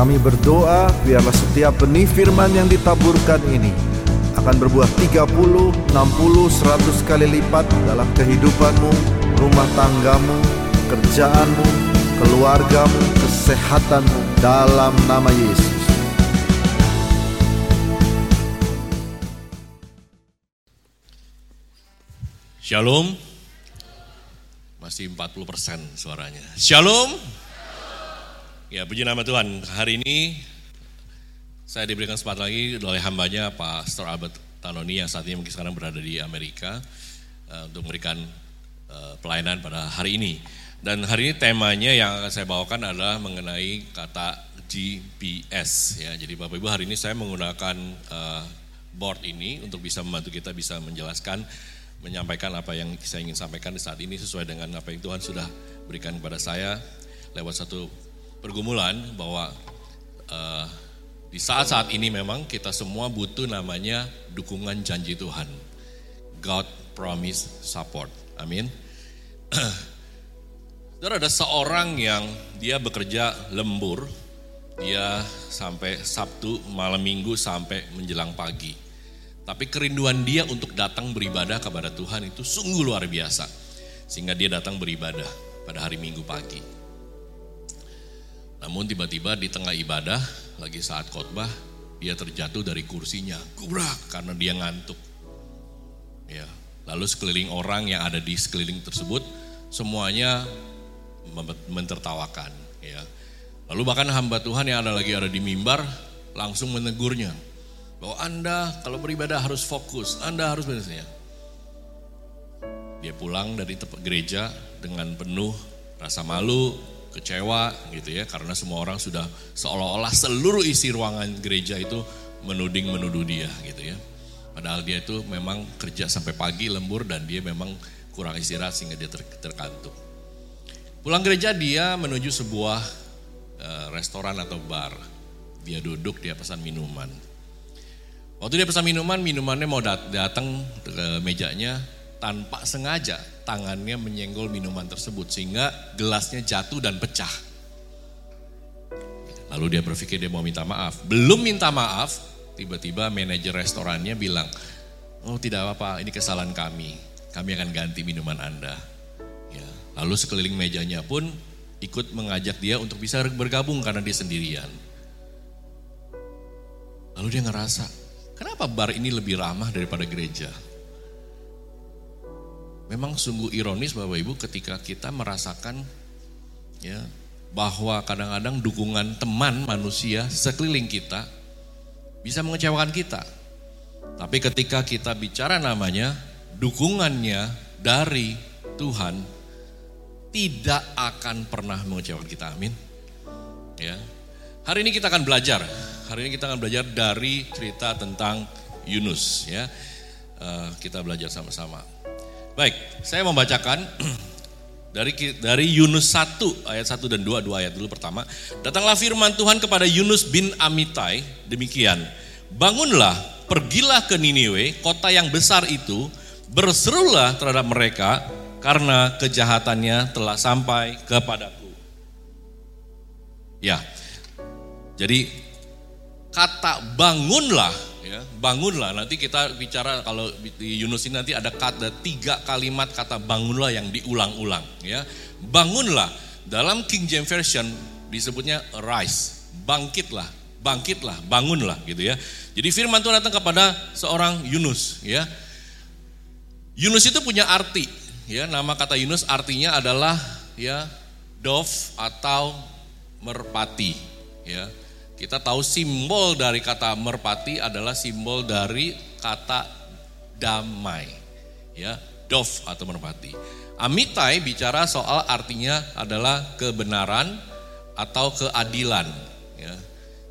Kami berdoa biarlah setiap benih firman yang ditaburkan ini akan berbuah 30, 60, 100 kali lipat dalam kehidupanmu, rumah tanggamu, kerjaanmu, keluargamu, kesehatanmu dalam nama Yesus. Shalom. Masih 40% suaranya. Shalom. Ya, puji nama Tuhan. Hari ini saya diberikan kesempatan lagi oleh hambanya Pastor Albert Tanoni yang saat ini mungkin sekarang berada di Amerika uh, untuk memberikan uh, pelayanan pada hari ini. Dan hari ini temanya yang akan saya bawakan adalah mengenai kata GPS ya. Jadi Bapak Ibu hari ini saya menggunakan uh, board ini untuk bisa membantu kita bisa menjelaskan menyampaikan apa yang saya ingin sampaikan di saat ini sesuai dengan apa yang Tuhan sudah berikan kepada saya lewat satu pergumulan bahwa uh, di saat-saat ini memang kita semua butuh namanya dukungan janji Tuhan. God promise support. Amin. Saudara ada seorang yang dia bekerja lembur, dia sampai Sabtu malam Minggu sampai menjelang pagi tapi kerinduan dia untuk datang beribadah kepada Tuhan itu sungguh luar biasa. Sehingga dia datang beribadah pada hari Minggu pagi. Namun tiba-tiba di tengah ibadah, lagi saat khotbah, dia terjatuh dari kursinya. Kubrak karena dia ngantuk. Ya, lalu sekeliling orang yang ada di sekeliling tersebut semuanya mentertawakan, ya. Lalu bahkan hamba Tuhan yang ada lagi ada di mimbar langsung menegurnya bahwa Anda kalau beribadah harus fokus, Anda harus bersihnya. Dia pulang dari tempat gereja dengan penuh rasa malu, kecewa gitu ya, karena semua orang sudah seolah-olah seluruh isi ruangan gereja itu menuding menuduh dia gitu ya. Padahal dia itu memang kerja sampai pagi lembur dan dia memang kurang istirahat sehingga dia ter terkantuk. Pulang gereja dia menuju sebuah uh, restoran atau bar. Dia duduk, dia pesan minuman Waktu dia pesan minuman, minumannya mau dat datang ke mejanya tanpa sengaja tangannya menyenggol minuman tersebut sehingga gelasnya jatuh dan pecah. Lalu dia berpikir dia mau minta maaf. Belum minta maaf, tiba-tiba manajer restorannya bilang, oh tidak apa-apa ini kesalahan kami. Kami akan ganti minuman Anda. Ya. Lalu sekeliling mejanya pun ikut mengajak dia untuk bisa bergabung karena dia sendirian. Lalu dia ngerasa, Kenapa bar ini lebih ramah daripada gereja? Memang sungguh ironis Bapak Ibu ketika kita merasakan ya bahwa kadang-kadang dukungan teman manusia sekeliling kita bisa mengecewakan kita. Tapi ketika kita bicara namanya dukungannya dari Tuhan tidak akan pernah mengecewakan kita. Amin. Ya. Hari ini kita akan belajar Hari ini kita akan belajar dari cerita tentang Yunus ya. Uh, kita belajar sama-sama. Baik, saya membacakan dari dari Yunus 1 ayat 1 dan 2 dua ayat dulu pertama. Datanglah firman Tuhan kepada Yunus bin Amitai demikian. Bangunlah, pergilah ke Niniwe, kota yang besar itu, berserulah terhadap mereka karena kejahatannya telah sampai kepadaku. Ya. Jadi kata bangunlah ya. Bangunlah. Nanti kita bicara kalau di Yunus ini nanti ada kata tiga kalimat kata bangunlah yang diulang-ulang ya. Bangunlah. Dalam King James Version disebutnya rise. Bangkitlah. Bangkitlah. Bangunlah gitu ya. Jadi firman Tuhan datang kepada seorang Yunus ya. Yunus itu punya arti ya. Nama kata Yunus artinya adalah ya dove atau merpati ya kita tahu simbol dari kata merpati adalah simbol dari kata damai. Ya, dove atau merpati. Amitai bicara soal artinya adalah kebenaran atau keadilan. Ya.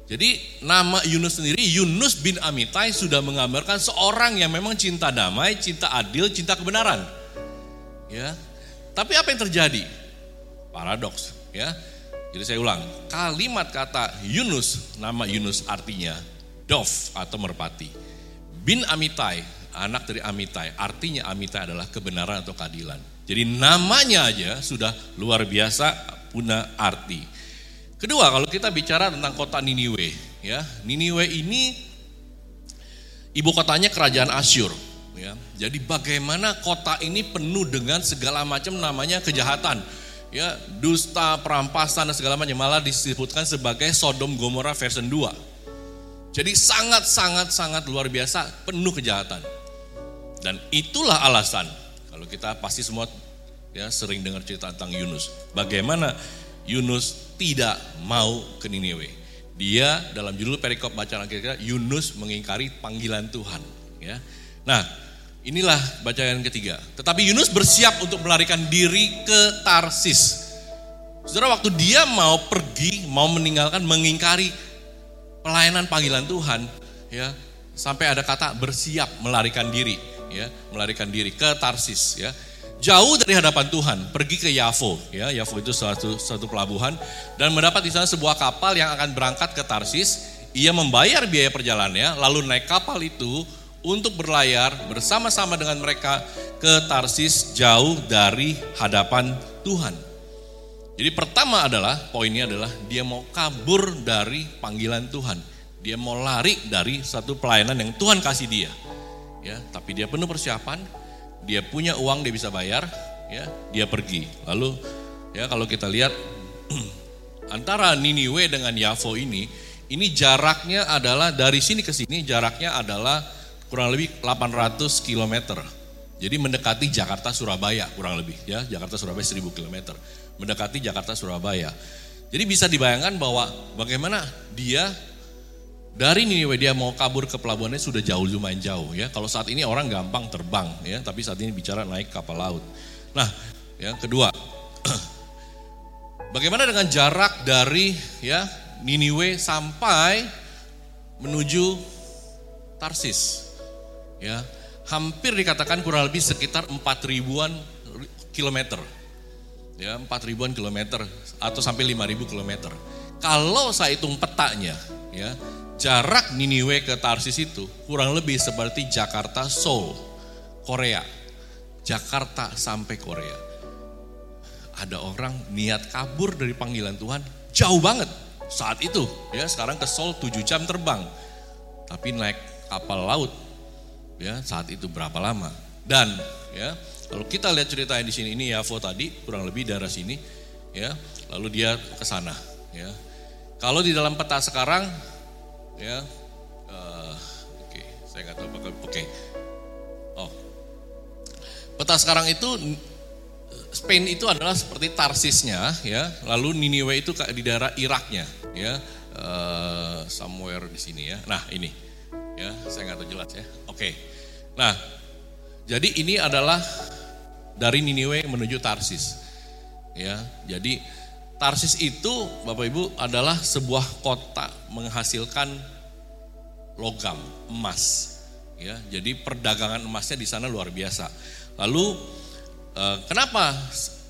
Jadi nama Yunus sendiri, Yunus bin Amitai sudah menggambarkan seorang yang memang cinta damai, cinta adil, cinta kebenaran. Ya. Tapi apa yang terjadi? Paradoks, ya. Jadi saya ulang, kalimat kata Yunus, nama Yunus artinya Dov atau merpati. Bin Amitai, anak dari Amitai, artinya Amitai adalah kebenaran atau keadilan. Jadi namanya aja sudah luar biasa punya arti. Kedua, kalau kita bicara tentang kota Niniwe, ya, Niniwe ini ibu kotanya kerajaan Asyur, ya. Jadi bagaimana kota ini penuh dengan segala macam namanya kejahatan, ya, dusta, perampasan dan segala macam malah disebutkan sebagai Sodom Gomora version 2. Jadi sangat sangat sangat luar biasa penuh kejahatan. Dan itulah alasan kalau kita pasti semua ya sering dengar cerita tentang Yunus. Bagaimana Yunus tidak mau ke Niniwe. Dia dalam judul perikop bacaan kita Yunus mengingkari panggilan Tuhan. Ya. Nah, inilah bacaan ketiga. Tetapi Yunus bersiap untuk melarikan diri ke Tarsis. Saudara, waktu dia mau pergi, mau meninggalkan, mengingkari pelayanan panggilan Tuhan, ya sampai ada kata bersiap melarikan diri, ya melarikan diri ke Tarsis, ya jauh dari hadapan Tuhan, pergi ke Yavo, ya Yavo itu suatu suatu pelabuhan dan mendapat di sana sebuah kapal yang akan berangkat ke Tarsis. Ia membayar biaya perjalanannya, lalu naik kapal itu untuk berlayar bersama-sama dengan mereka ke Tarsis jauh dari hadapan Tuhan. Jadi pertama adalah poinnya adalah dia mau kabur dari panggilan Tuhan. Dia mau lari dari satu pelayanan yang Tuhan kasih dia. Ya, tapi dia penuh persiapan, dia punya uang dia bisa bayar, ya, dia pergi. Lalu ya kalau kita lihat antara Niniwe dengan Yavo ini, ini jaraknya adalah dari sini ke sini jaraknya adalah kurang lebih 800 km. Jadi mendekati Jakarta Surabaya kurang lebih ya, Jakarta Surabaya 1000 km. Mendekati Jakarta Surabaya. Jadi bisa dibayangkan bahwa bagaimana dia dari Niniwe dia mau kabur ke pelabuhannya sudah jauh lumayan jauh ya. Kalau saat ini orang gampang terbang ya, tapi saat ini bicara naik kapal laut. Nah, yang kedua, bagaimana dengan jarak dari ya Niniwe sampai menuju Tarsis? Ya, hampir dikatakan kurang lebih sekitar 4 ribuan kilometer. Ya, 4 ribuan kilometer atau sampai 5 ribu kilometer. Kalau saya hitung petanya, ya jarak Niniwe ke Tarsis itu kurang lebih seperti Jakarta Seoul, Korea. Jakarta sampai Korea. Ada orang niat kabur dari panggilan Tuhan jauh banget saat itu. Ya, sekarang ke Seoul 7 jam terbang. Tapi naik kapal laut ya saat itu berapa lama. Dan ya, kalau kita lihat cerita di sini ini Yavo tadi kurang lebih daerah sini ya, lalu dia ke sana ya. Kalau di dalam peta sekarang ya uh, oke okay. saya nggak tahu oke okay. oh peta sekarang itu Spain itu adalah seperti Tarsisnya ya lalu Niniwe itu di daerah Iraknya ya uh, somewhere di sini ya nah ini ya saya nggak tahu jelas ya oke nah jadi ini adalah dari Niniwe menuju Tarsis ya jadi Tarsis itu Bapak Ibu adalah sebuah kota menghasilkan logam, emas. Ya, jadi perdagangan emasnya di sana luar biasa. Lalu eh, kenapa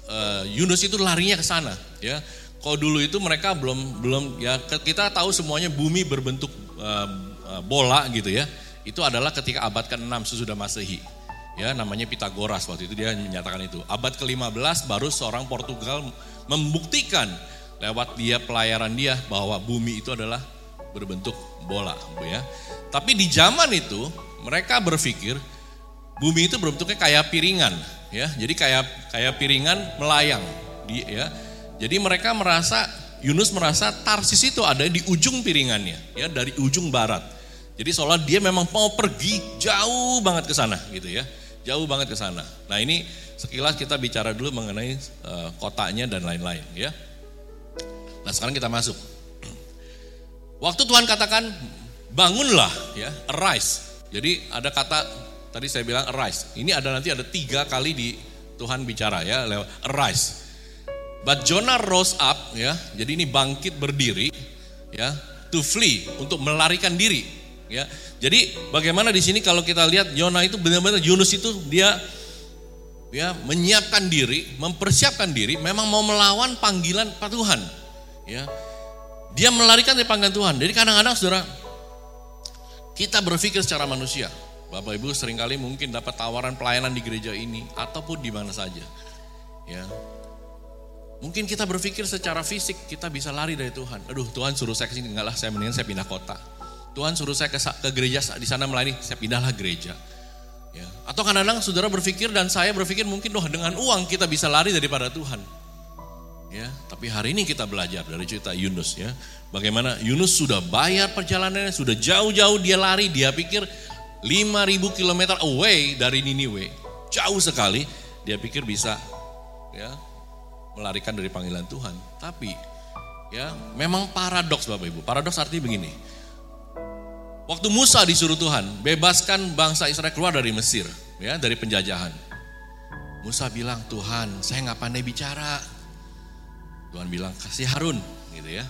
eh, Yunus itu larinya ke sana? Ya, kalau dulu itu mereka belum belum ya kita tahu semuanya bumi berbentuk eh, bola gitu ya. Itu adalah ketika abad ke-6 sesudah Masehi. Ya, namanya Pitagoras waktu itu dia menyatakan itu. Abad ke-15 baru seorang Portugal membuktikan lewat dia pelayaran dia bahwa bumi itu adalah berbentuk bola, ya. Tapi di zaman itu mereka berpikir bumi itu berbentuknya kayak piringan, ya. Jadi kayak kayak piringan melayang, di, ya. Jadi mereka merasa Yunus merasa Tarsis itu ada di ujung piringannya, ya dari ujung barat. Jadi seolah dia memang mau pergi jauh banget ke sana, gitu ya, jauh banget ke sana. Nah ini sekilas kita bicara dulu mengenai uh, kotanya dan lain-lain ya. Nah sekarang kita masuk. Waktu Tuhan katakan bangunlah ya, arise. Jadi ada kata tadi saya bilang arise. Ini ada nanti ada tiga kali di Tuhan bicara ya lewat arise. But Jonah rose up ya. Jadi ini bangkit berdiri ya to flee untuk melarikan diri ya. Jadi bagaimana di sini kalau kita lihat Jonah itu benar-benar Yunus itu dia ya menyiapkan diri, mempersiapkan diri, memang mau melawan panggilan Pak Tuhan. Ya, dia melarikan dari panggilan Tuhan. Jadi kadang-kadang saudara, kita berpikir secara manusia. Bapak Ibu sering kali mungkin dapat tawaran pelayanan di gereja ini ataupun di mana saja. Ya. Mungkin kita berpikir secara fisik kita bisa lari dari Tuhan. Aduh Tuhan suruh saya ke sini, enggak lah saya mendingan saya pindah kota. Tuhan suruh saya ke, ke gereja di sana melayani, saya pindahlah gereja. Ya. Atau kadang-kadang saudara berpikir dan saya berpikir mungkin doh dengan uang kita bisa lari daripada Tuhan. Ya, tapi hari ini kita belajar dari cerita Yunus ya. Bagaimana Yunus sudah bayar perjalanannya, sudah jauh-jauh dia lari, dia pikir 5000 km away dari Niniwe. Jauh sekali, dia pikir bisa ya melarikan dari panggilan Tuhan. Tapi ya memang paradoks Bapak Ibu. Paradoks artinya begini. Waktu Musa disuruh Tuhan, bebaskan bangsa Israel keluar dari Mesir, ya, dari penjajahan. Musa bilang, "Tuhan, saya nggak pandai bicara." Tuhan bilang, "Kasih Harun." gitu ya.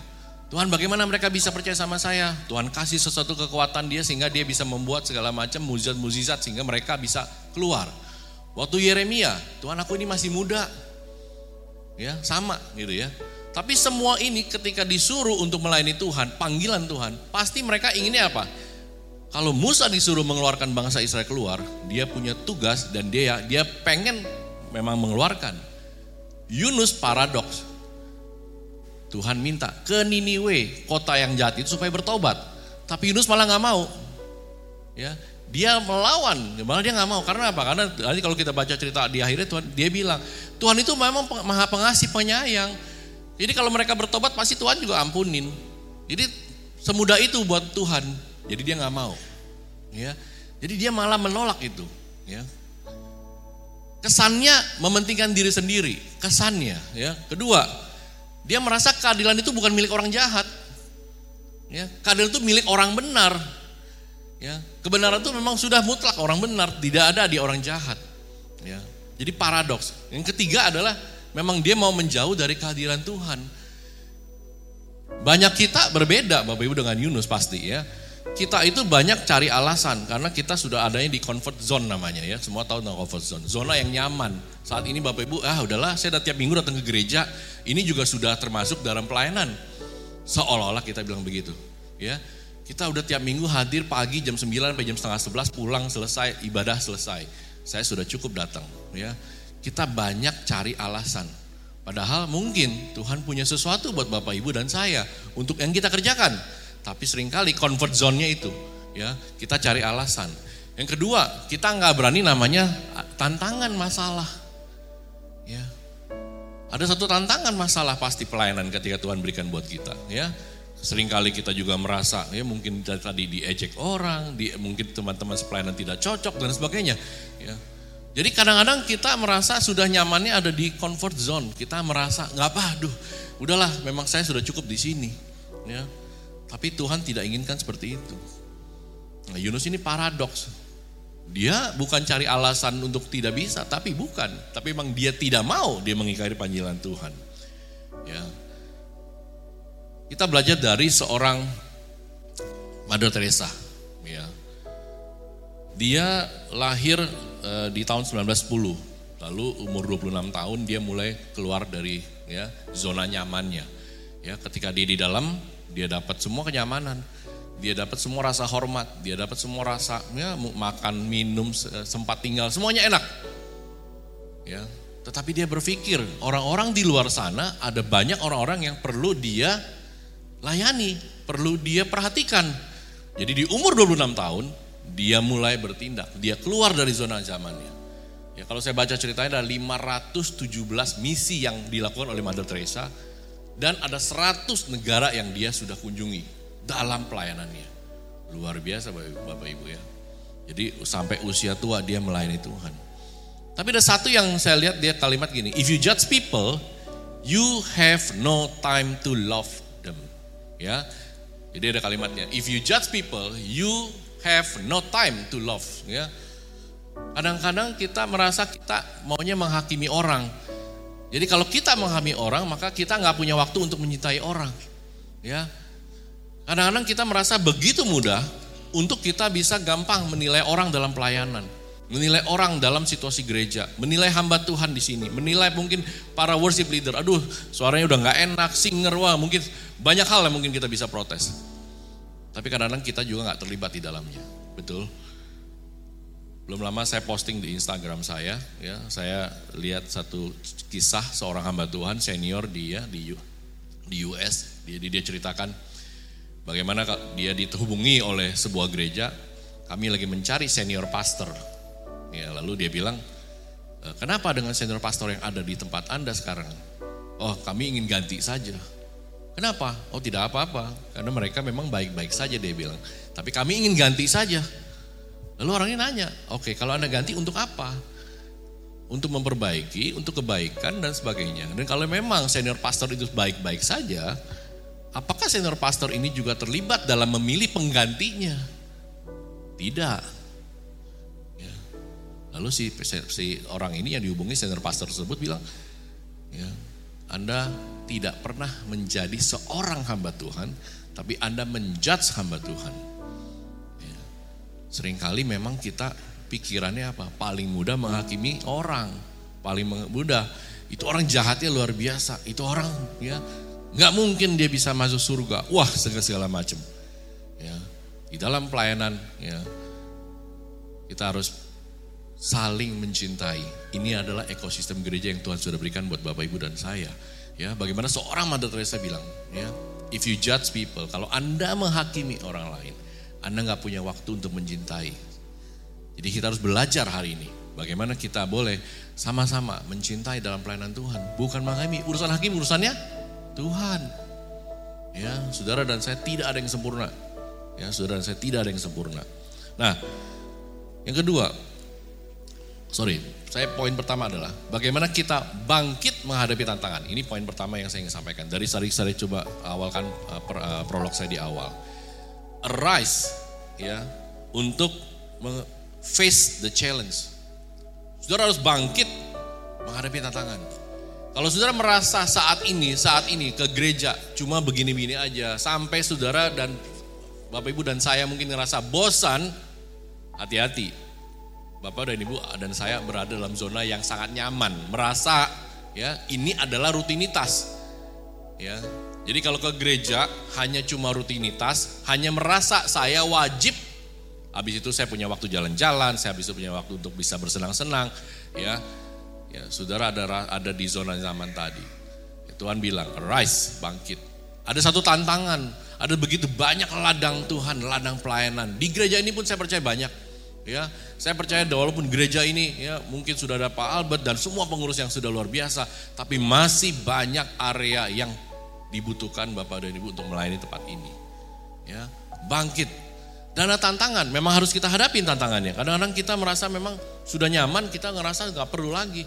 Tuhan bagaimana mereka bisa percaya sama saya? Tuhan kasih sesuatu kekuatan dia sehingga dia bisa membuat segala macam mujizat-mujizat sehingga mereka bisa keluar. Waktu Yeremia, Tuhan aku ini masih muda. Ya, sama gitu ya. Tapi semua ini ketika disuruh untuk melayani Tuhan, panggilan Tuhan, pasti mereka inginnya apa? Kalau Musa disuruh mengeluarkan bangsa Israel keluar, dia punya tugas dan dia dia pengen memang mengeluarkan. Yunus paradoks. Tuhan minta ke Niniwe, kota yang jahat itu supaya bertobat. Tapi Yunus malah nggak mau. Ya, dia melawan, malah dia nggak mau. Karena apa? Karena nanti kalau kita baca cerita di akhirnya Tuhan, dia bilang, Tuhan itu memang maha pengasih, penyayang. Jadi kalau mereka bertobat pasti Tuhan juga ampunin. Jadi semudah itu buat Tuhan. Jadi dia nggak mau. Ya. Jadi dia malah menolak itu. Ya. Kesannya mementingkan diri sendiri. Kesannya. Ya. Kedua, dia merasa keadilan itu bukan milik orang jahat. Ya. Keadilan itu milik orang benar. Ya. Kebenaran itu memang sudah mutlak orang benar. Tidak ada di orang jahat. Ya. Jadi paradoks. Yang ketiga adalah memang dia mau menjauh dari kehadiran Tuhan. Banyak kita berbeda Bapak Ibu dengan Yunus pasti ya kita itu banyak cari alasan karena kita sudah adanya di comfort zone namanya ya. Semua tahu tentang comfort zone. Zona yang nyaman. Saat ini Bapak Ibu, ah udahlah saya udah tiap minggu datang ke gereja. Ini juga sudah termasuk dalam pelayanan. Seolah-olah kita bilang begitu. Ya, kita udah tiap minggu hadir pagi jam 9 sampai jam setengah 11 pulang selesai ibadah selesai. Saya sudah cukup datang. Ya, kita banyak cari alasan. Padahal mungkin Tuhan punya sesuatu buat Bapak Ibu dan saya untuk yang kita kerjakan. Tapi sering kali comfort zone-nya itu, ya kita cari alasan. Yang kedua, kita nggak berani namanya tantangan masalah. Ya, ada satu tantangan masalah pasti pelayanan ketika Tuhan berikan buat kita. Ya, sering kali kita juga merasa ya mungkin tadi diejek orang, di, mungkin teman-teman pelayanan tidak cocok dan sebagainya. Ya, jadi kadang-kadang kita merasa sudah nyamannya ada di comfort zone. Kita merasa nggak apa, aduh, udahlah, memang saya sudah cukup di sini. Ya, tapi Tuhan tidak inginkan seperti itu. Nah, Yunus ini paradoks. Dia bukan cari alasan untuk tidak bisa, tapi bukan. Tapi memang dia tidak mau dia mengingkari panggilan Tuhan. Ya. Kita belajar dari seorang Mother Teresa. Ya. Dia lahir e, di tahun 1910. Lalu umur 26 tahun dia mulai keluar dari ya zona nyamannya. Ya, ketika dia di dalam dia dapat semua kenyamanan, dia dapat semua rasa hormat, dia dapat semua rasa ya, makan, minum, sempat tinggal, semuanya enak. Ya, tetapi dia berpikir orang-orang di luar sana ada banyak orang-orang yang perlu dia layani, perlu dia perhatikan. Jadi di umur 26 tahun dia mulai bertindak, dia keluar dari zona zamannya. Ya, kalau saya baca ceritanya ada 517 misi yang dilakukan oleh Mother Teresa dan ada 100 negara yang dia sudah kunjungi dalam pelayanannya. Luar biasa Bapak Ibu ya. Jadi sampai usia tua dia melayani Tuhan. Tapi ada satu yang saya lihat dia kalimat gini, if you judge people, you have no time to love them. Ya. Jadi ada kalimatnya, if you judge people, you have no time to love, ya. Kadang-kadang kita merasa kita maunya menghakimi orang, jadi kalau kita menghami orang, maka kita nggak punya waktu untuk mencintai orang. Ya, kadang-kadang kita merasa begitu mudah untuk kita bisa gampang menilai orang dalam pelayanan, menilai orang dalam situasi gereja, menilai hamba Tuhan di sini, menilai mungkin para worship leader. Aduh, suaranya udah nggak enak, singer wah mungkin banyak hal yang mungkin kita bisa protes. Tapi kadang-kadang kita juga nggak terlibat di dalamnya, betul? Belum lama saya posting di Instagram saya, ya, saya lihat satu kisah seorang hamba Tuhan senior dia di di US, dia dia ceritakan bagaimana dia dihubungi oleh sebuah gereja, kami lagi mencari senior pastor. Ya, lalu dia bilang, e, kenapa dengan senior pastor yang ada di tempat Anda sekarang? Oh, kami ingin ganti saja. Kenapa? Oh tidak apa-apa, karena mereka memang baik-baik saja dia bilang. Tapi kami ingin ganti saja. Lalu orangnya nanya, oke okay, kalau Anda ganti untuk apa? Untuk memperbaiki, untuk kebaikan dan sebagainya. Dan kalau memang senior pastor itu baik-baik saja, apakah senior pastor ini juga terlibat dalam memilih penggantinya? Tidak. Ya. Lalu si, si orang ini yang dihubungi senior pastor tersebut bilang, ya, Anda tidak pernah menjadi seorang hamba Tuhan, tapi Anda menjudge hamba Tuhan. Seringkali memang kita pikirannya apa? Paling mudah menghakimi orang. Paling mudah. Itu orang jahatnya luar biasa. Itu orang ya nggak mungkin dia bisa masuk surga. Wah segala segala macam. Ya, di dalam pelayanan ya kita harus saling mencintai. Ini adalah ekosistem gereja yang Tuhan sudah berikan buat Bapak Ibu dan saya. Ya, bagaimana seorang Mother Teresa bilang, ya, if you judge people, kalau Anda menghakimi orang lain, anda nggak punya waktu untuk mencintai. Jadi kita harus belajar hari ini. Bagaimana kita boleh sama-sama mencintai dalam pelayanan Tuhan. Bukan menghakimi. Urusan hakim urusannya Tuhan. Ya, saudara dan saya tidak ada yang sempurna. Ya, saudara dan saya tidak ada yang sempurna. Nah, yang kedua, sorry, saya poin pertama adalah bagaimana kita bangkit menghadapi tantangan. Ini poin pertama yang saya ingin sampaikan. Dari saya, saya coba awalkan uh, per, uh, prolog saya di awal arise ya untuk face the challenge. Saudara harus bangkit menghadapi tantangan. Kalau saudara merasa saat ini, saat ini ke gereja cuma begini-begini aja, sampai saudara dan Bapak Ibu dan saya mungkin ngerasa bosan, hati-hati. Bapak dan Ibu dan saya berada dalam zona yang sangat nyaman, merasa ya ini adalah rutinitas. Ya, jadi kalau ke gereja hanya cuma rutinitas, hanya merasa saya wajib. Habis itu saya punya waktu jalan-jalan, saya habis itu punya waktu untuk bisa bersenang-senang, ya. Ya, saudara ada ada di zona zaman tadi. Ya, Tuhan bilang, rise, bangkit. Ada satu tantangan, ada begitu banyak ladang Tuhan, ladang pelayanan. Di gereja ini pun saya percaya banyak. Ya, saya percaya walaupun gereja ini ya mungkin sudah ada Pak Albert dan semua pengurus yang sudah luar biasa, tapi masih banyak area yang dibutuhkan Bapak dan Ibu untuk melayani tempat ini. Ya, bangkit. Dan ada tantangan, memang harus kita hadapin tantangannya. Kadang-kadang kita merasa memang sudah nyaman, kita ngerasa nggak perlu lagi.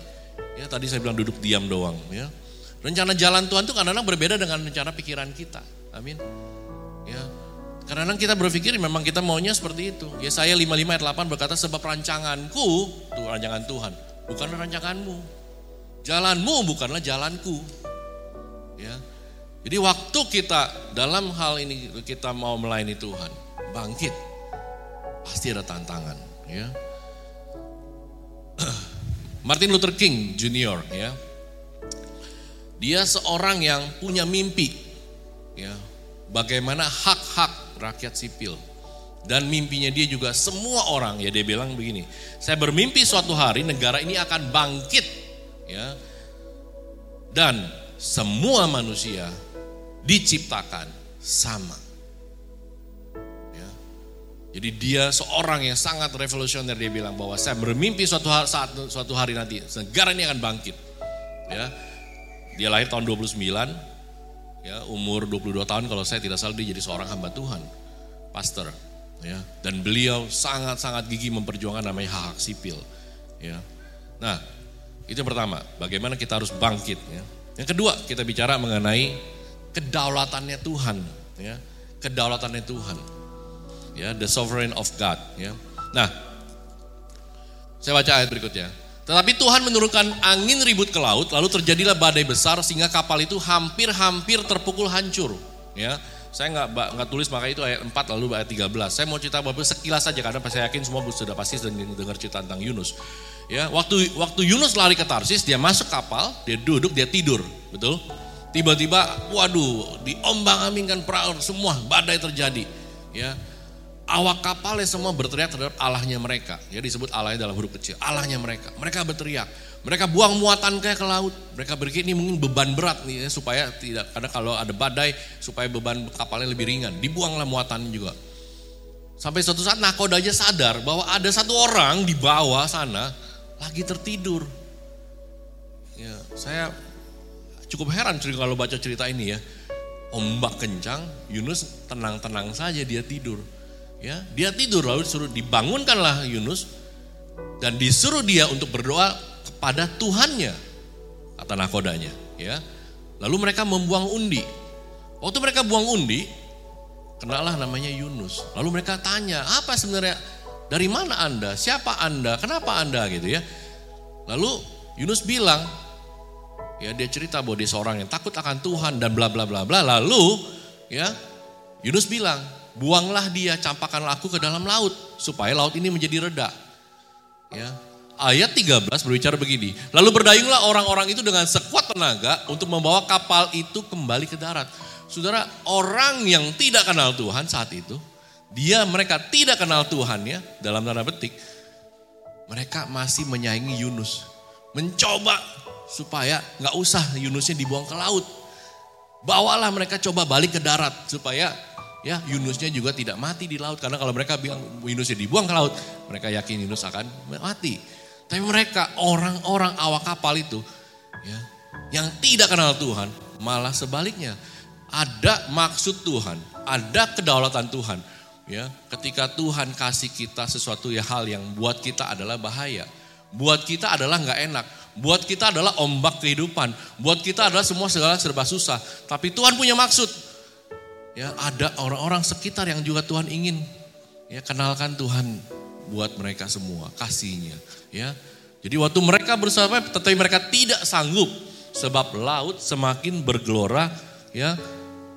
Ya, tadi saya bilang duduk diam doang. Ya, rencana jalan Tuhan itu kadang-kadang berbeda dengan rencana pikiran kita. Amin. Ya, kadang-kadang kita berpikir memang kita maunya seperti itu. Ya saya 55 ayat 8 berkata sebab rancanganku, itu rancangan Tuhan, bukanlah rancanganmu. Jalanmu bukanlah jalanku. Ya, jadi waktu kita dalam hal ini kita mau melayani Tuhan, bangkit, pasti ada tantangan. Ya. Martin Luther King Junior, ya, dia seorang yang punya mimpi, ya, bagaimana hak-hak rakyat sipil dan mimpinya dia juga semua orang ya dia bilang begini, saya bermimpi suatu hari negara ini akan bangkit, ya, dan semua manusia diciptakan sama. Ya. Jadi dia seorang yang sangat revolusioner dia bilang bahwa saya bermimpi suatu hari, saat suatu hari nanti negara ini akan bangkit. Ya. Dia lahir tahun 29, ya umur 22 tahun kalau saya tidak salah dia jadi seorang hamba Tuhan, pastor. Ya. Dan beliau sangat-sangat gigih memperjuangkan namanya hak, -hak sipil. Ya. Nah, itu yang pertama, bagaimana kita harus bangkit. Ya. Yang kedua, kita bicara mengenai kedaulatannya Tuhan, ya, kedaulatannya Tuhan, ya, the sovereign of God, ya. Nah, saya baca ayat berikutnya. Tetapi Tuhan menurunkan angin ribut ke laut, lalu terjadilah badai besar sehingga kapal itu hampir-hampir terpukul hancur. Ya, saya nggak nggak tulis maka itu ayat 4 lalu ayat 13. Saya mau cerita bapak sekilas saja karena saya yakin semua sudah pasti dengar cerita tentang Yunus. Ya, waktu waktu Yunus lari ke Tarsis, dia masuk kapal, dia duduk, dia tidur, betul? Tiba-tiba, waduh, diombang-ambingkan perahu semua, badai terjadi. Ya, awak kapalnya semua berteriak terhadap Allahnya mereka. Ya disebut Allahnya dalam huruf kecil. Allahnya mereka. Mereka berteriak. Mereka buang muatan kayak ke laut. Mereka berpikir ini mungkin beban berat nih ya, supaya tidak karena kalau ada badai supaya beban kapalnya lebih ringan. Dibuanglah muatan juga. Sampai suatu saat nakoda aja sadar bahwa ada satu orang di bawah sana lagi tertidur. Ya, saya cukup heran kalau baca cerita ini ya. Ombak kencang, Yunus tenang-tenang saja dia tidur. Ya, dia tidur lalu disuruh dibangunkanlah Yunus dan disuruh dia untuk berdoa kepada Tuhannya kata nakodanya ya. Lalu mereka membuang undi. Waktu mereka buang undi kenalah namanya Yunus. Lalu mereka tanya apa sebenarnya? Dari mana anda? Siapa anda? Kenapa anda? Gitu ya. Lalu Yunus bilang ya dia cerita bahwa dia seorang yang takut akan Tuhan dan bla bla bla bla lalu ya Yunus bilang buanglah dia, campakkanlah aku ke dalam laut supaya laut ini menjadi reda. Ya. Ayat 13 berbicara begini, lalu berdayunglah orang-orang itu dengan sekuat tenaga untuk membawa kapal itu kembali ke darat. Saudara, orang yang tidak kenal Tuhan saat itu, dia mereka tidak kenal Tuhan ya, dalam tanda petik, mereka masih menyaingi Yunus. Mencoba supaya nggak usah Yunusnya dibuang ke laut. Bawalah mereka coba balik ke darat supaya ya Yunusnya juga tidak mati di laut karena kalau mereka bilang Yunusnya dibuang ke laut, mereka yakin Yunus akan mati. Tapi mereka orang-orang awak kapal itu ya yang tidak kenal Tuhan, malah sebaliknya ada maksud Tuhan, ada kedaulatan Tuhan. Ya, ketika Tuhan kasih kita sesuatu ya hal yang buat kita adalah bahaya, buat kita adalah nggak enak, buat kita adalah ombak kehidupan, buat kita adalah semua segala serba susah. Tapi Tuhan punya maksud, Ya, ada orang-orang sekitar yang juga Tuhan ingin ya kenalkan Tuhan buat mereka semua, kasihnya, ya. Jadi waktu mereka bersama tetapi mereka tidak sanggup sebab laut semakin bergelora ya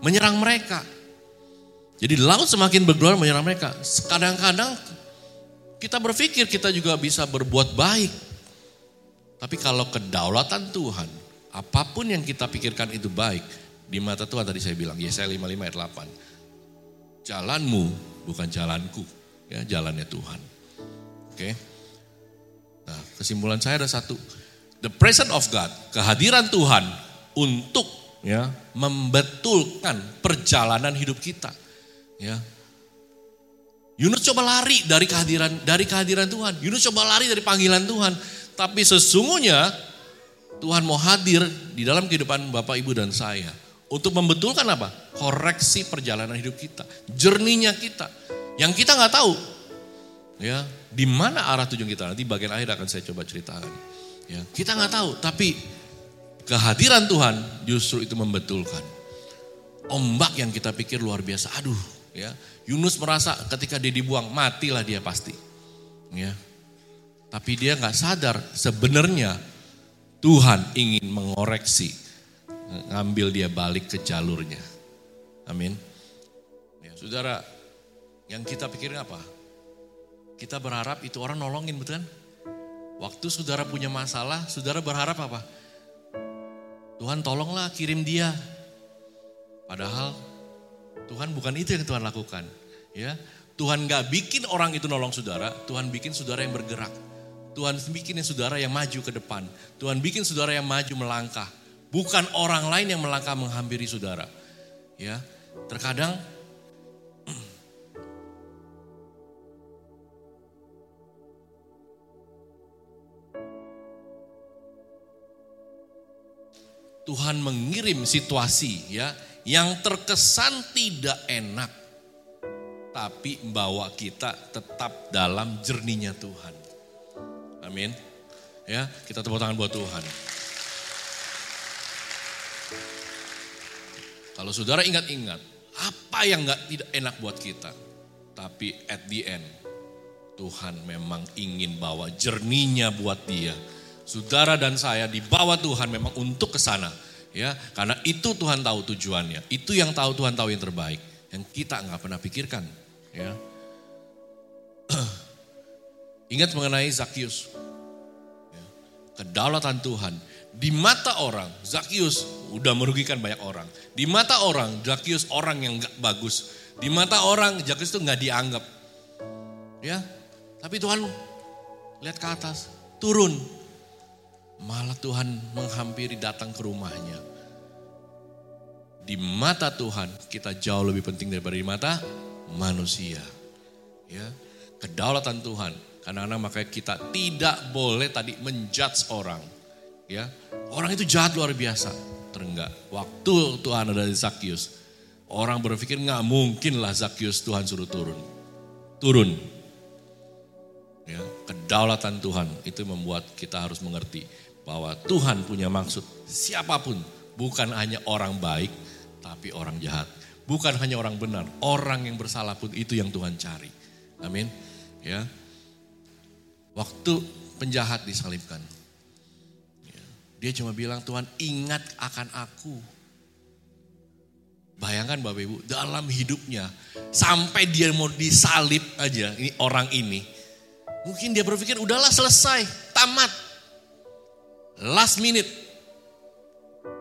menyerang mereka. Jadi laut semakin bergelora menyerang mereka. Kadang-kadang kita berpikir kita juga bisa berbuat baik. Tapi kalau kedaulatan Tuhan, apa pun yang kita pikirkan itu baik, di mata Tuhan tadi saya bilang, Yesaya 55 ayat 8. Jalanmu bukan jalanku, ya jalannya Tuhan. Oke. Nah, kesimpulan saya ada satu. The presence of God, kehadiran Tuhan untuk ya membetulkan perjalanan hidup kita. Ya. Yunus coba lari dari kehadiran dari kehadiran Tuhan. Yunus coba lari dari panggilan Tuhan. Tapi sesungguhnya Tuhan mau hadir di dalam kehidupan Bapak, Ibu, dan saya untuk membetulkan apa? Koreksi perjalanan hidup kita, jernihnya kita. Yang kita nggak tahu, ya di mana arah tujuan kita nanti bagian akhir akan saya coba ceritakan. Ya kita nggak tahu, tapi kehadiran Tuhan justru itu membetulkan. Ombak yang kita pikir luar biasa, aduh, ya Yunus merasa ketika dia dibuang matilah dia pasti, ya. Tapi dia nggak sadar sebenarnya Tuhan ingin mengoreksi ngambil dia balik ke jalurnya. Amin. Ya, saudara, yang kita pikirin apa? Kita berharap itu orang nolongin, betul kan? Waktu saudara punya masalah, saudara berharap apa? Tuhan tolonglah kirim dia. Padahal Tuhan bukan itu yang Tuhan lakukan. Ya, Tuhan gak bikin orang itu nolong saudara, Tuhan bikin saudara yang bergerak. Tuhan bikin saudara yang maju ke depan. Tuhan bikin saudara yang maju melangkah. Bukan orang lain yang melangkah menghampiri saudara. Ya, terkadang Tuhan mengirim situasi ya yang terkesan tidak enak tapi membawa kita tetap dalam jernihnya Tuhan. Amin. Ya, kita tepuk tangan buat Tuhan. Kalau saudara ingat-ingat, apa yang nggak tidak enak buat kita, tapi at the end Tuhan memang ingin bawa jernihnya buat dia. Saudara dan saya dibawa Tuhan memang untuk ke sana, ya, karena itu Tuhan tahu tujuannya, itu yang tahu Tuhan tahu yang terbaik, yang kita nggak pernah pikirkan, ya. Ingat mengenai Zakius. Kedaulatan Tuhan di mata orang, Zakius udah merugikan banyak orang. Di mata orang, Zakius orang yang gak bagus. Di mata orang, Zakius itu gak dianggap. Ya, tapi Tuhan lihat ke atas, turun. Malah Tuhan menghampiri datang ke rumahnya. Di mata Tuhan kita jauh lebih penting daripada di mata manusia. Ya, kedaulatan Tuhan. Karena makanya kita tidak boleh tadi menjudge orang. Ya, orang itu jahat luar biasa. Terenggak. Waktu Tuhan ada di Zakius, orang berpikir nggak mungkin lah Zakius Tuhan suruh turun. Turun. Ya, kedaulatan Tuhan itu membuat kita harus mengerti bahwa Tuhan punya maksud siapa pun, bukan hanya orang baik, tapi orang jahat. Bukan hanya orang benar, orang yang bersalah pun itu yang Tuhan cari. Amin. Ya. Waktu penjahat disalibkan. Ya, dia cuma bilang Tuhan ingat akan aku. Bayangkan Bapak Ibu, dalam hidupnya sampai dia mau disalib aja ini orang ini. Mungkin dia berpikir udahlah selesai, tamat. Last minute.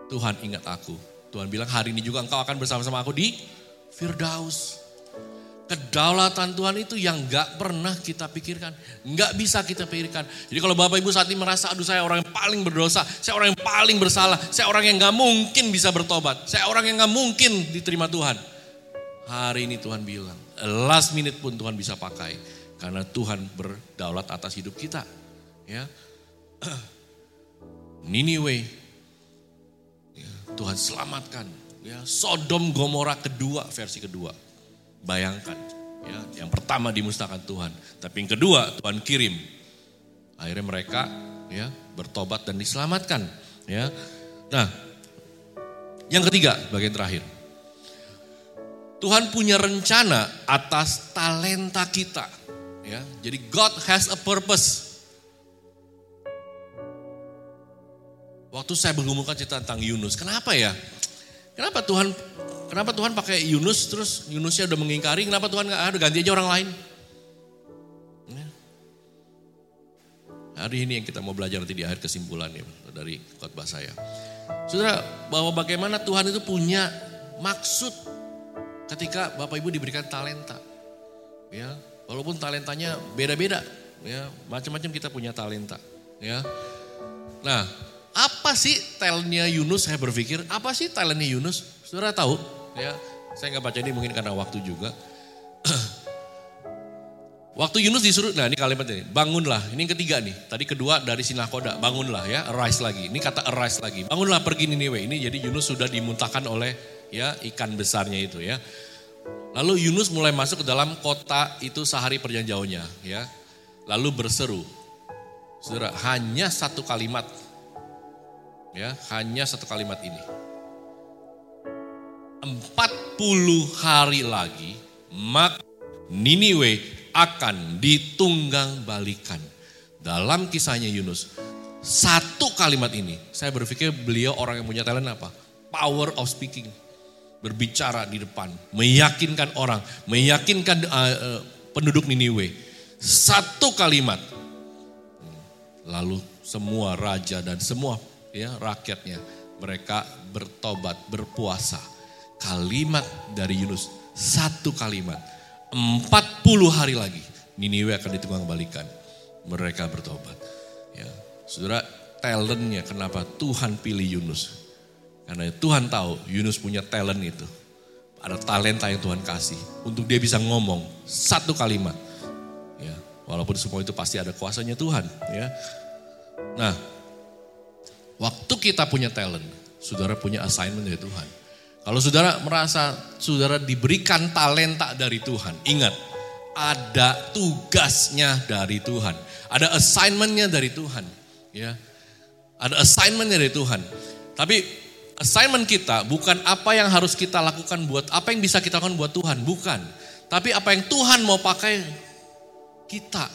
Tuhan ingat aku. Tuhan bilang hari ini juga engkau akan bersama-sama aku di Firdaus. Kedaulatan Tuhan itu yang gak pernah kita pikirkan. Gak bisa kita pikirkan. Jadi kalau Bapak Ibu saat ini merasa, aduh saya orang yang paling berdosa. Saya orang yang paling bersalah. Saya orang yang gak mungkin bisa bertobat. Saya orang yang gak mungkin diterima Tuhan. Hari ini Tuhan bilang, last minute pun Tuhan bisa pakai. Karena Tuhan berdaulat atas hidup kita. Ya. Niniwe, ya, Tuhan selamatkan. Ya, Sodom Gomora kedua, versi kedua Bayangkan, ya, yang pertama dimusnahkan Tuhan, tapi yang kedua Tuhan kirim. Akhirnya mereka ya bertobat dan diselamatkan. Ya, nah yang ketiga bagian terakhir. Tuhan punya rencana atas talenta kita. Ya, jadi God has a purpose. Waktu saya menggumulkan cerita tentang Yunus, kenapa ya? Kenapa Tuhan Kenapa Tuhan pakai Yunus terus Yunusnya udah mengingkari, kenapa Tuhan nggak ada ganti aja orang lain? Ya. Hari ini yang kita mau belajar nanti di akhir kesimpulan ya dari khotbah saya. Saudara, bahwa bagaimana Tuhan itu punya maksud ketika Bapak Ibu diberikan talenta. Ya, walaupun talentanya beda-beda, ya, macam-macam kita punya talenta, ya. Nah, apa sih talentnya Yunus? Saya berpikir, apa sih talentnya Yunus? Saudara tahu, ya saya nggak baca ini mungkin karena waktu juga. Waktu Yunus disuruh, nah ini kalimat ini, bangunlah. Ini yang ketiga nih. Tadi kedua dari sinakoda, bangunlah ya, arise lagi. Ini kata arise lagi. Bangunlah pergi Niniwe. Ini jadi Yunus sudah dimuntahkan oleh ya ikan besarnya itu ya. Lalu Yunus mulai masuk ke dalam kota itu sehari perjalanan jauhnya ya. Lalu berseru. Saudara, hanya satu kalimat. Ya, hanya satu kalimat ini. 40 hari lagi, mak Niniwe akan ditunggang balikan. Dalam kisahnya Yunus, satu kalimat ini, saya berpikir beliau orang yang punya talent apa? Power of speaking. Berbicara di depan, meyakinkan orang, meyakinkan uh, uh, penduduk Niniwe. Satu kalimat. Lalu semua raja dan semua ya rakyatnya mereka bertobat, berpuasa kalimat dari Yunus. Satu kalimat. 40 hari lagi Niniwe akan ditunggang balikan. Mereka bertobat. Ya, saudara, talentnya kenapa Tuhan pilih Yunus? Karena Tuhan tahu Yunus punya talent itu. Ada talenta yang Tuhan kasih. Untuk dia bisa ngomong satu kalimat. Ya, walaupun semua itu pasti ada kuasanya Tuhan. Ya. Nah, waktu kita punya talent, saudara punya assignment dari Tuhan. Kalau saudara merasa saudara diberikan talenta dari Tuhan, ingat ada tugasnya dari Tuhan, ada assignmentnya dari Tuhan, ya, ada assignmentnya dari Tuhan. Tapi assignment kita bukan apa yang harus kita lakukan buat apa yang bisa kita lakukan buat Tuhan, bukan. Tapi apa yang Tuhan mau pakai kita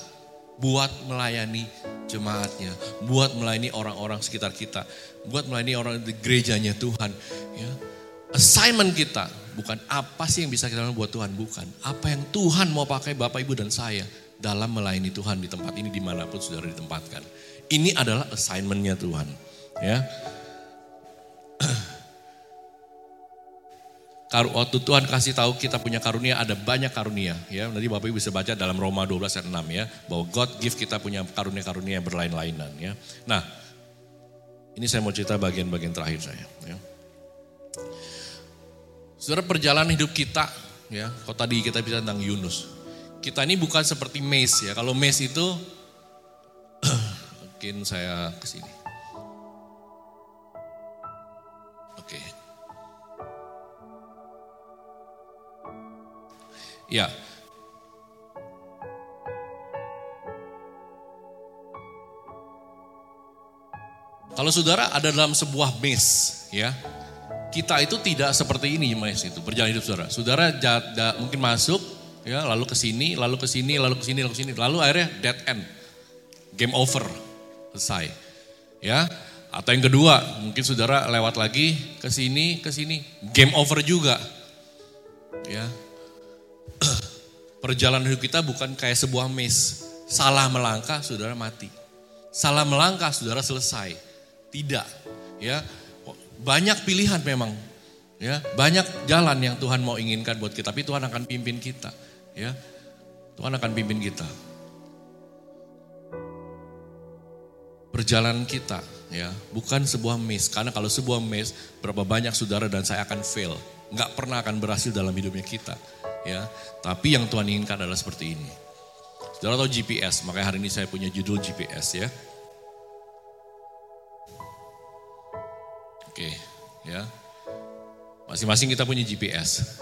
buat melayani jemaatnya, buat melayani orang-orang sekitar kita, buat melayani orang di gerejanya Tuhan, ya assignment kita bukan apa sih yang bisa kita lakukan buat Tuhan, bukan. Apa yang Tuhan mau pakai Bapak, Ibu, dan saya dalam melayani Tuhan di tempat ini di mana pun saudara ditempatkan. Ini adalah assignmentnya Tuhan. Ya, waktu Tuhan kasih tahu kita punya karunia, ada banyak karunia. ya Nanti Bapak Ibu bisa baca dalam Roma 12 ayat 6 ya. Bahwa God give kita punya karunia-karunia yang berlain-lainan. ya. Nah, ini saya mau cerita bagian-bagian terakhir saya. Ya. Saudara perjalanan hidup kita, ya, kalau tadi kita bicara tentang Yunus. Kita ini bukan seperti mes ya. Kalau mes itu, mungkin saya ke sini. Oke. Ya. Kalau saudara ada dalam sebuah mes, ya, kita itu tidak seperti ini mes itu perjalanan hidup saudara. Saudara jada, mungkin masuk, ya, lalu ke sini, lalu ke sini, lalu ke sini, lalu ke sini, lalu akhirnya dead end, game over, selesai, ya. Atau yang kedua, mungkin saudara lewat lagi ke sini, ke sini, game over juga, ya Perjalanan hidup kita bukan kayak sebuah mes. Salah melangkah, saudara mati. Salah melangkah, saudara selesai. Tidak. Ya, banyak pilihan memang. Ya, banyak jalan yang Tuhan mau inginkan buat kita, tapi Tuhan akan pimpin kita. Ya, Tuhan akan pimpin kita. Perjalanan kita, ya, bukan sebuah mes. Karena kalau sebuah mes, berapa banyak saudara dan saya akan fail. Nggak pernah akan berhasil dalam hidupnya kita ya. Tapi yang Tuhan inginkan adalah seperti ini. Saudara tahu GPS, makanya hari ini saya punya judul GPS ya. Oke, ya. Masing-masing kita punya GPS.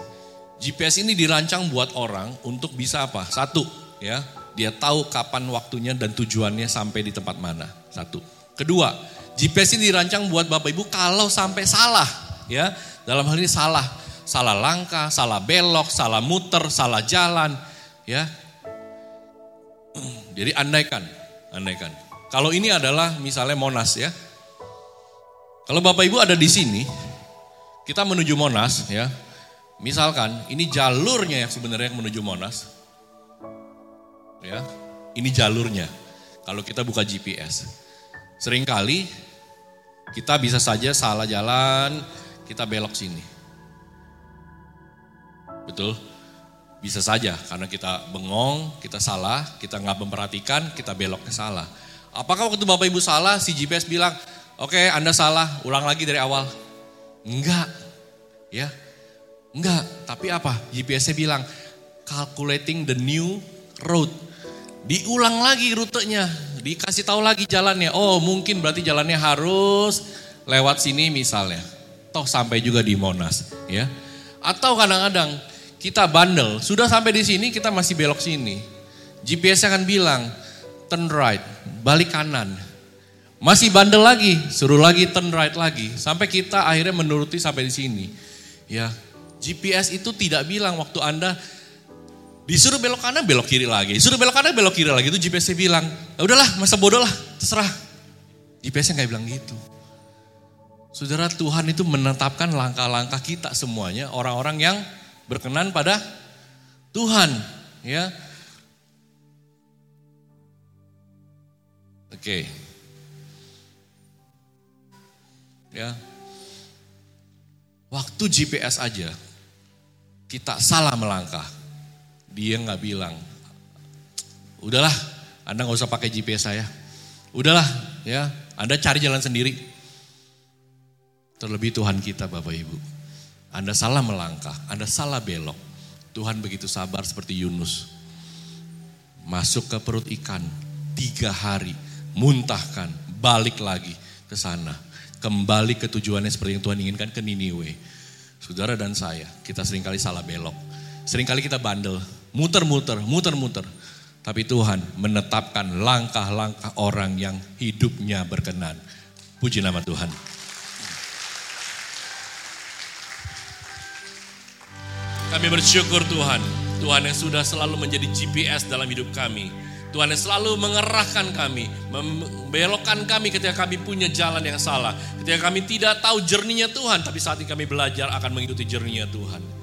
GPS ini dirancang buat orang untuk bisa apa? Satu, ya. Dia tahu kapan waktunya dan tujuannya sampai di tempat mana. Satu. Kedua, GPS ini dirancang buat Bapak Ibu kalau sampai salah, ya. Dalam hal ini salah, salah langkah, salah belok, salah muter, salah jalan, ya. Jadi andaikan, andaikan. Kalau ini adalah misalnya Monas ya. Kalau Bapak Ibu ada di sini, kita menuju Monas ya. Misalkan ini jalurnya yang sebenarnya menuju Monas. Ya, ini jalurnya. Kalau kita buka GPS. Seringkali kita bisa saja salah jalan, kita belok sini. Betul? Bisa saja karena kita bengong, kita salah, kita nggak memperhatikan, kita belok ke salah. Apakah waktu Bapak Ibu salah, si GPS bilang, oke Anda salah, ulang lagi dari awal? Enggak, ya, enggak. Tapi apa? GPS-nya bilang, calculating the new road. Diulang lagi rutenya, dikasih tahu lagi jalannya. Oh mungkin berarti jalannya harus lewat sini misalnya. Toh sampai juga di Monas, ya. Atau kadang-kadang kita bandel, sudah sampai di sini kita masih belok sini. GPS akan bilang, turn right, balik kanan. Masih bandel lagi, suruh lagi turn right lagi. Sampai kita akhirnya menuruti sampai di sini. Ya, GPS itu tidak bilang waktu Anda disuruh belok kanan, belok kiri lagi. Disuruh belok kanan, belok kiri lagi. Itu GPS bilang, ya udahlah masa bodoh lah, terserah. GPS-nya nggak bilang gitu. Saudara Tuhan itu menetapkan langkah-langkah kita semuanya, orang-orang yang berkenan pada Tuhan, ya. Oke. Ya. Waktu GPS aja kita salah melangkah. Dia nggak bilang, udahlah, Anda nggak usah pakai GPS saya. Udahlah, ya, Anda cari jalan sendiri. Terlebih Tuhan kita Bapak Ibu. Anda salah melangkah, Anda salah belok. Tuhan begitu sabar seperti Yunus. Masuk ke perut ikan, tiga hari, muntahkan, balik lagi ke sana. Kembali ke tujuannya seperti yang Tuhan inginkan ke Niniwe. Saudara dan saya, kita sering kali salah belok. Seringkali kita bandel, muter-muter, muter-muter. Tapi Tuhan menetapkan langkah-langkah orang yang hidupnya berkenan. Puji nama Tuhan. Kami bersyukur Tuhan, Tuhan yang sudah selalu menjadi GPS dalam hidup kami. Tuhan yang selalu mengerahkan kami, membelokkan kami ketika kami punya jalan yang salah. Ketika kami tidak tahu jernihnya Tuhan, tapi saat ini kami belajar akan mengikuti jernihnya Tuhan.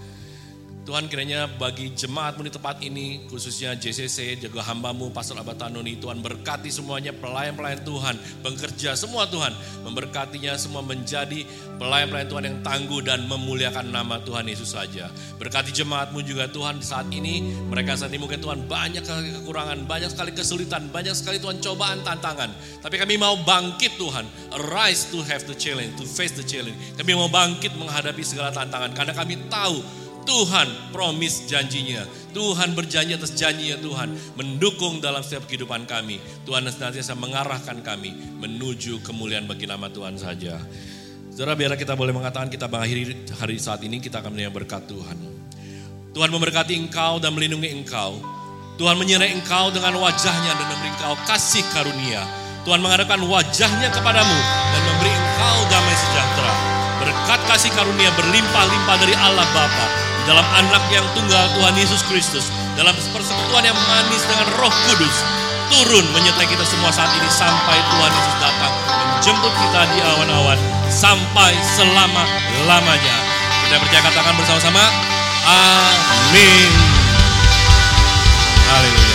Tuhan kiranya bagi jemaatmu di tempat ini, khususnya JCC, jaga hambamu, Pastor Abatanoni, Tuhan berkati semuanya pelayan-pelayan Tuhan, bekerja semua Tuhan, memberkatinya semua menjadi pelayan-pelayan Tuhan yang tangguh dan memuliakan nama Tuhan Yesus saja. Berkati jemaatmu juga Tuhan saat ini, mereka saat ini mungkin Tuhan banyak sekali kekurangan, banyak sekali kesulitan, banyak sekali Tuhan cobaan, tantangan. Tapi kami mau bangkit Tuhan, arise to have the challenge, to face the challenge. Kami mau bangkit menghadapi segala tantangan, karena kami tahu Tuhan promis janjinya. Tuhan berjanji atas janjinya Tuhan. Mendukung dalam setiap kehidupan kami. Tuhan senantiasa mengarahkan kami menuju kemuliaan bagi nama Tuhan saja. Saudara biarlah kita boleh mengatakan kita mengakhiri hari saat ini kita akan menerima berkat Tuhan. Tuhan memberkati engkau dan melindungi engkau. Tuhan menyertai engkau dengan wajahnya dan memberi engkau kasih karunia. Tuhan mengadakan wajahnya kepadamu dan memberi engkau damai sejahtera. Berkat kasih karunia berlimpah-limpah dari Allah Bapa dalam anak yang tunggal Tuhan Yesus Kristus, dalam persekutuan yang manis dengan roh kudus, turun menyertai kita semua saat ini sampai Tuhan Yesus datang menjemput kita di awan-awan sampai selama-lamanya. Kita percaya katakan bersama-sama, amin. Haleluya.